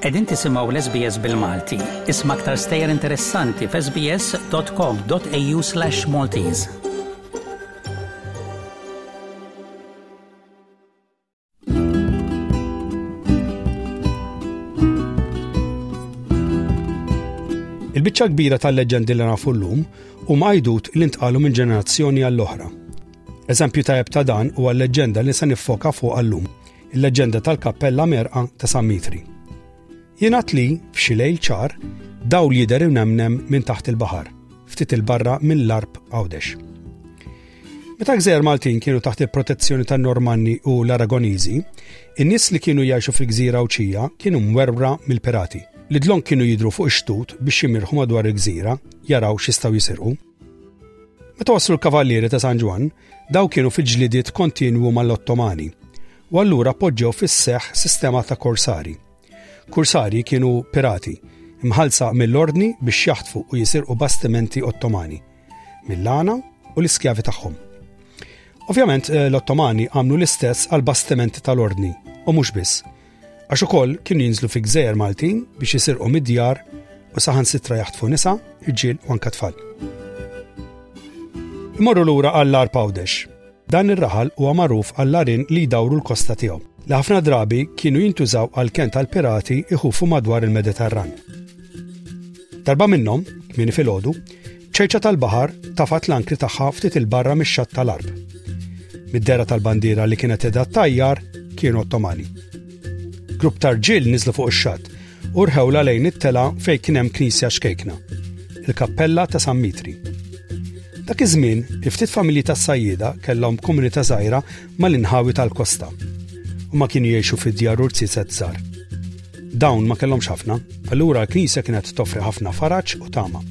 Qegħdin tisimgħu l-SBS bil-Malti. Isma' aktar stejjer interessanti f'sbs.com.au/maltese. Il-biċċa kbira tal-leġendi li nafu llum u majdut li ntqalu minn ġenerazzjoni għall-oħra. Eżempju tajjeb ta' dan huwa l-leġenda li se niffoka fuq għallum, il-leġenda tal-Kappella Merqa ta' San Mitri. Jingħad li f'xi lejl ċar daw jidher imnemnem minn taħt il-baħar, ftit il-barra mill-arb Għawdex. Meta gżejjer Maltin kienu taħt il-protezzjoni tan-Normanni u l-Aragoniżi, in-nies li kienu jgħixu fil-gżira Għawdxija kienu mwerwra mill-pirati. L-idlon kienu jidhru fuq ix-xtut biex jimirħu madwar il-gżira jaraw x'jistgħu jisirqu. Meta waslu l-Kavallieri ta' San Ġwann, daw kienu fi ġlidiet kontinwu mal-Ottomani u allura poġġew fis-seħħ sistema ta' korsari. Kursari kienu pirati, mħalsa mill-ordni biex jaħtfu u jisirqu bastimenti Ottomani. mill-għana u l-iskjavi tagħhom. Ovvjament, eh, l-Ottomani għamlu l-istess għal bastimenti tal-ordni, u mhux biss, għax ukoll kienu jinżlu fi gżejjer Maltin biex jisirqu mid-djar u saħan sitra jaħtfu nisa, irġiel u anka tfal. Imorru lura għall-ar Pawdex, Dan ir-raħal huwa magħruf għall-għarien li jdawru l-kosta tiegħu, li ħafna drabi kienu jintużaw għal kenn tal-pirati iħufu madwar il-Mediterran. Darba minnhom, kmieni filgħodu, ċerċa tal-baħar tafat l-ankri tagħha ftit il-barra mix-xatt tal-arb. Mid-dera tal-bandiera li kienet edha tajjar kienu ottomani. Grupp tarġil niżlu fuq ix-xatt u rħewla lejn it-tela fejn kien hemm knisja xkejkna, il-kappella ta' San Mitri. Dak iż-żmien, il-ftit familji tas-sajjieda kellhom komunità żgħira mal-inħawi tal-kosta u ma kienu jgħixu fid-djar u rziezet żgħar. Dawn ma kellhomx ħafna, allura l-knisja kienet toffri ħafna faraġ u tama.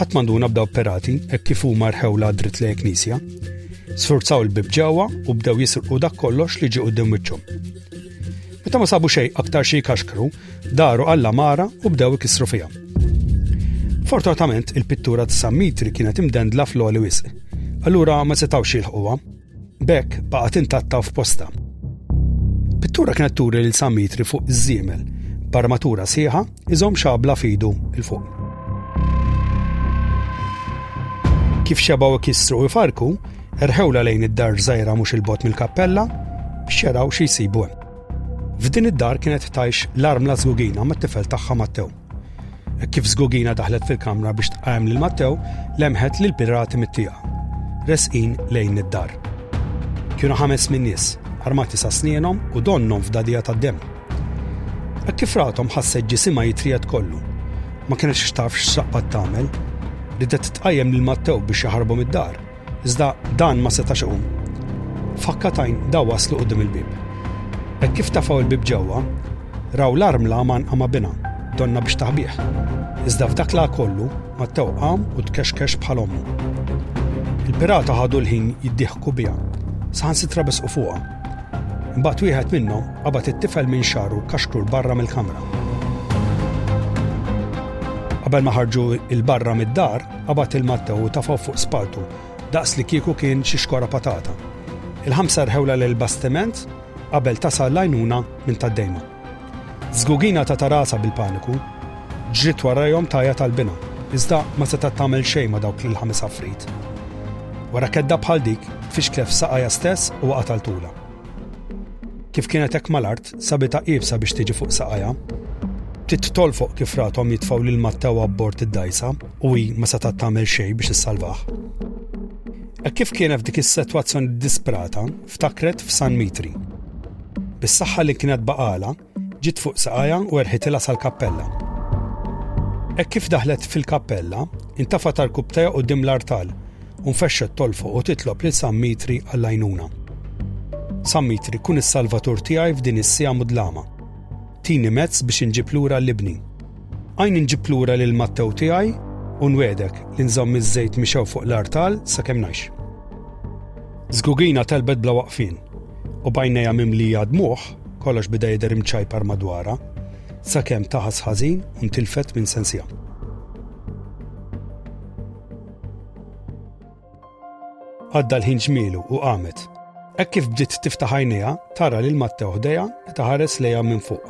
Ħadd mandu nabda operati hekk kif huma rħewla dritt lejn knisja. Sfurzaw il-bib ġewwa u bdew jisrqu dak kollox li ġi quddiem wiċċhom. Meta ma sabu xejn aktar xi kaxkru, daru għalla mara u bdew ikissru fiha. Fortunatament il-pittura ta' San Mitri kienet imdendla fl-oli wisq. Allura ma setgħux jilħquha. Bekk baqgħet intatta f'posta. Pittura kienet turi lil San Mitri fuq iż-żiemel, barmatura sieħa, iżom xabla fidu il-fuq. kif xebaw ikissru ifarku, Erħewlha lejn id-dar żgħira mhux 'il bogħod mill-kappella biex jaraw xi jsibu hemm. F'din id-dar kienet tgħix l-armla Żgugina mat-tifel tagħha Mattew. Hekk kif Żgugina daħlet fil-kamra biex tqajjem lil Mattew, lemħet lill-pirati mit-tieqa, resqin lejn id-dar. Kienu ħames minn nies, armati sa snienhom u donnhom f'dagħdija tad-demm. Hekk kif rathom ħasset ġisimha jitried kollu. Ma kienx taf x'saqbad tagħmel. Ridet tqajjem lil Mattew biex jaħarbhom id-dar. Iżda dan ma setax iqum. F'ħakka t'għajn daw waslu quddiem il-bieb. Hekk kif tafgħu il-bieb ġewwa, raw l-armla mgħannqa ma' binha, donnha biex taħbih. Iżda f'dak l-għagħ kollu, Matteo qam u tkexkex bħal ommu. Il-pirata ħadu l-ħin jiddieħku biha, saħansitra besqu fuqha. Imbagħad wieħed minnhom qabad it-tifel minn xagħru kaxkru 'l barra mill-kamra. Qabel ma ħarġu 'l barra mid-dar, Qabad il-matta u tafgħu fuq spalltu, daqs li kieku kien xi xkora patata. Il-ħamsa rħewlha lill-bastiment qabel tasal l-għajnuna minn tad-dejma. Żgugina tatha rasha bil-paniku. Ġriet warajhom tgħajjat qalbinha, iżda ma setgħet tagħmel xejn ma' dawk il-ħames għafrit. Wara kedda bħal dik, tfixklet f'saqajha stess u waqgħet għal tulha. Kif kienet hekk mal-art, sabita iebsa biex tiġi fuq saqajha. Tit tolfoq kif rathom jitfaw lil Mattew abbord id-dajsa u hi ma seta' tagħmel xejn biex issalvah. E kif kienet f'dik is-sitwazzjoni disprata, ftakret f'San Mitri. Bis-saħħa li kienet baqala, Ġiet fuq saqajha u erħitilha sal-kappella. Hekk kif daħlet fil-kappella, intafa tarkub tajja qudiem l-artal u nfexxet tolfu u titlob lil San Mitri għall-għajnuna. San Mitri kun is-salvatur tiegħi f'din is-sija mudlama. Tini mezz biex inġib lura l-ibni. Għajn inġib lura lil Mattew tiegħi u nwedek li nżomm iż-żejt mixew fuq l-artal sakemm ngħix. Zgugina telbet bla waqfin u bajnejja mimlija dmuħ Kollox beda jidher imċajpar madwarha, sakemm taħas ħażin u ntilfet minn sensiha. Għadda l-ħin ġmielu u qamet. Hekk kif bdiet tiftaħ għajnejha, tara lil Mattew ħdejha li taħares lejha minn fuq.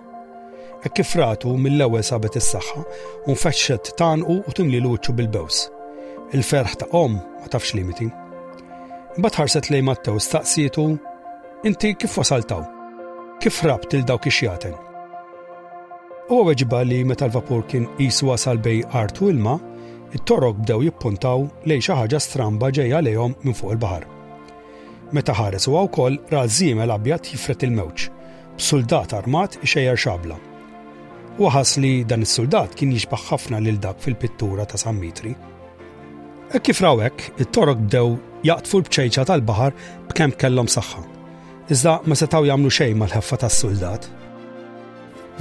Hekk kif ratu mill-ewwel sabet is-saħħa u nfexxet tanqu u timli luċċu bil-bews. Il-ferħ ta' om ma tafx limiti. Imbagħad ħarset lejn Mattew staqsietu Inti kif wasalt hawn? Kif rabt lil dawk ix-xjaten? Huwa weġibha li meta l-vapur kien qisu wasal bej art u ilma, it-torok bdew jippuntaw lejn xi ħaġa stramba ġejja għalihom minn fuq il-baħar. Meta ħares huwa wkoll ra żiemel abjad jifred il-mewġ, b'suldat armat ixejjer xabla. Huwa ħass li dan is-suldat kien jixbaħ ħafna lil dak fil-pittura ta' San Mitri. Hekk kif raw hekk, it-torok bdew jaqtfu l-bċejċa tal-baħar b'kemm kellhom saħħa. Iżda ma setgħu jagħmlu xejn mal-ħeffa tas-suldat.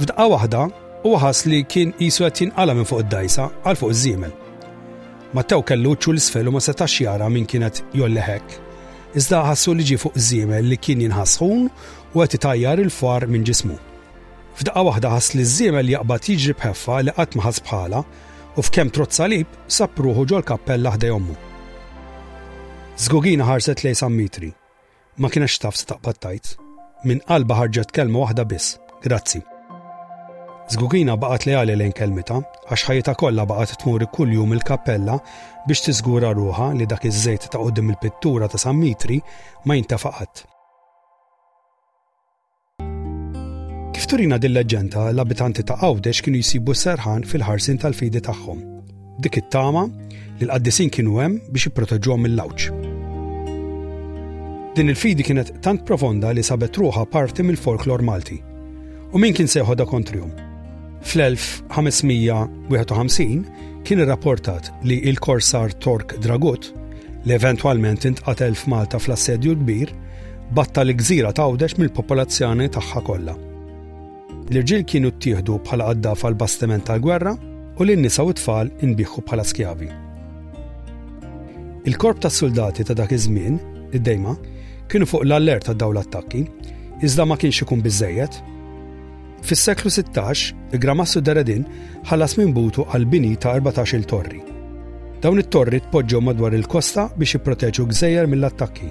F'daqqa waħda, huwa ħass li kien qisu qed jinqala' minn fuq id-dajsa għal fuq iż-żiemel. Mattew kellu ċu l-isfel u ma setax jara min kienet jolli hekk. Iżda ħassu li ġie fuq iż-żiemel li kien jinħasħun u qed itajjar il-far minn ġismu. F'daqqa waħda ħass li ż-żiemel jaqbad jiġri bħeffa li qatt ma ħass bħala u f'kemm trott salib sab ruħu ġol-kappella ħdej ommu. Żgugina ħarset lejn San Mitri. Ma kienetx taf se taqbad tgħid. Minn qalba ħarġet kelma waħda biss, grazzi. Żgugina baqgħet leali lejn kelmita, għax ħajta kollha baqgħet tmur kuljum il-kappella biex tiżgura ruħa li dak iż-żejt ta' qudiem il-pittura ta' San Mitri ma jintefaqat. Kif turina din leġġenda, l-abitanti ta' Għawdex kienu jsibu serħan fil-ħarsin tal-fidi tagħhom. Dik it-tama li l-qaddisin kienu hemm biex jipproteġuhom mill-lawċ. Din il-fidi kienet tant profonda li sabet ruħa parti mill-folklor Malti. U min kien seħoda kontrihom? Fl-1551 kien irrapportat li il-korsar Tork Dragut, li eventwalment intqatel f'Malta fl-assedju kbir, Batta l-gżira tgħawdex mill-popolazzjani tagħha kollha. L-irġiel kienu ttieħdu bħala qaddaf għal bastiment tal-gwerra u lin-nisa u t-tfal inbiħħu bħala skjavi. Il-korp tas soldati ta' dak iż-żmien, id-dejma, kienu fuq l-allert ta' dawn l-attakki, iżda ma kienx ikun biżejjed. Fis-seklu 16, il-Gramassu Deredin ħallas minn butu għal bini ta' 14-il torri. Dawn it-torri tpoġġew madwar il-kosta biex jipproteġu gżejjer mill-attakki.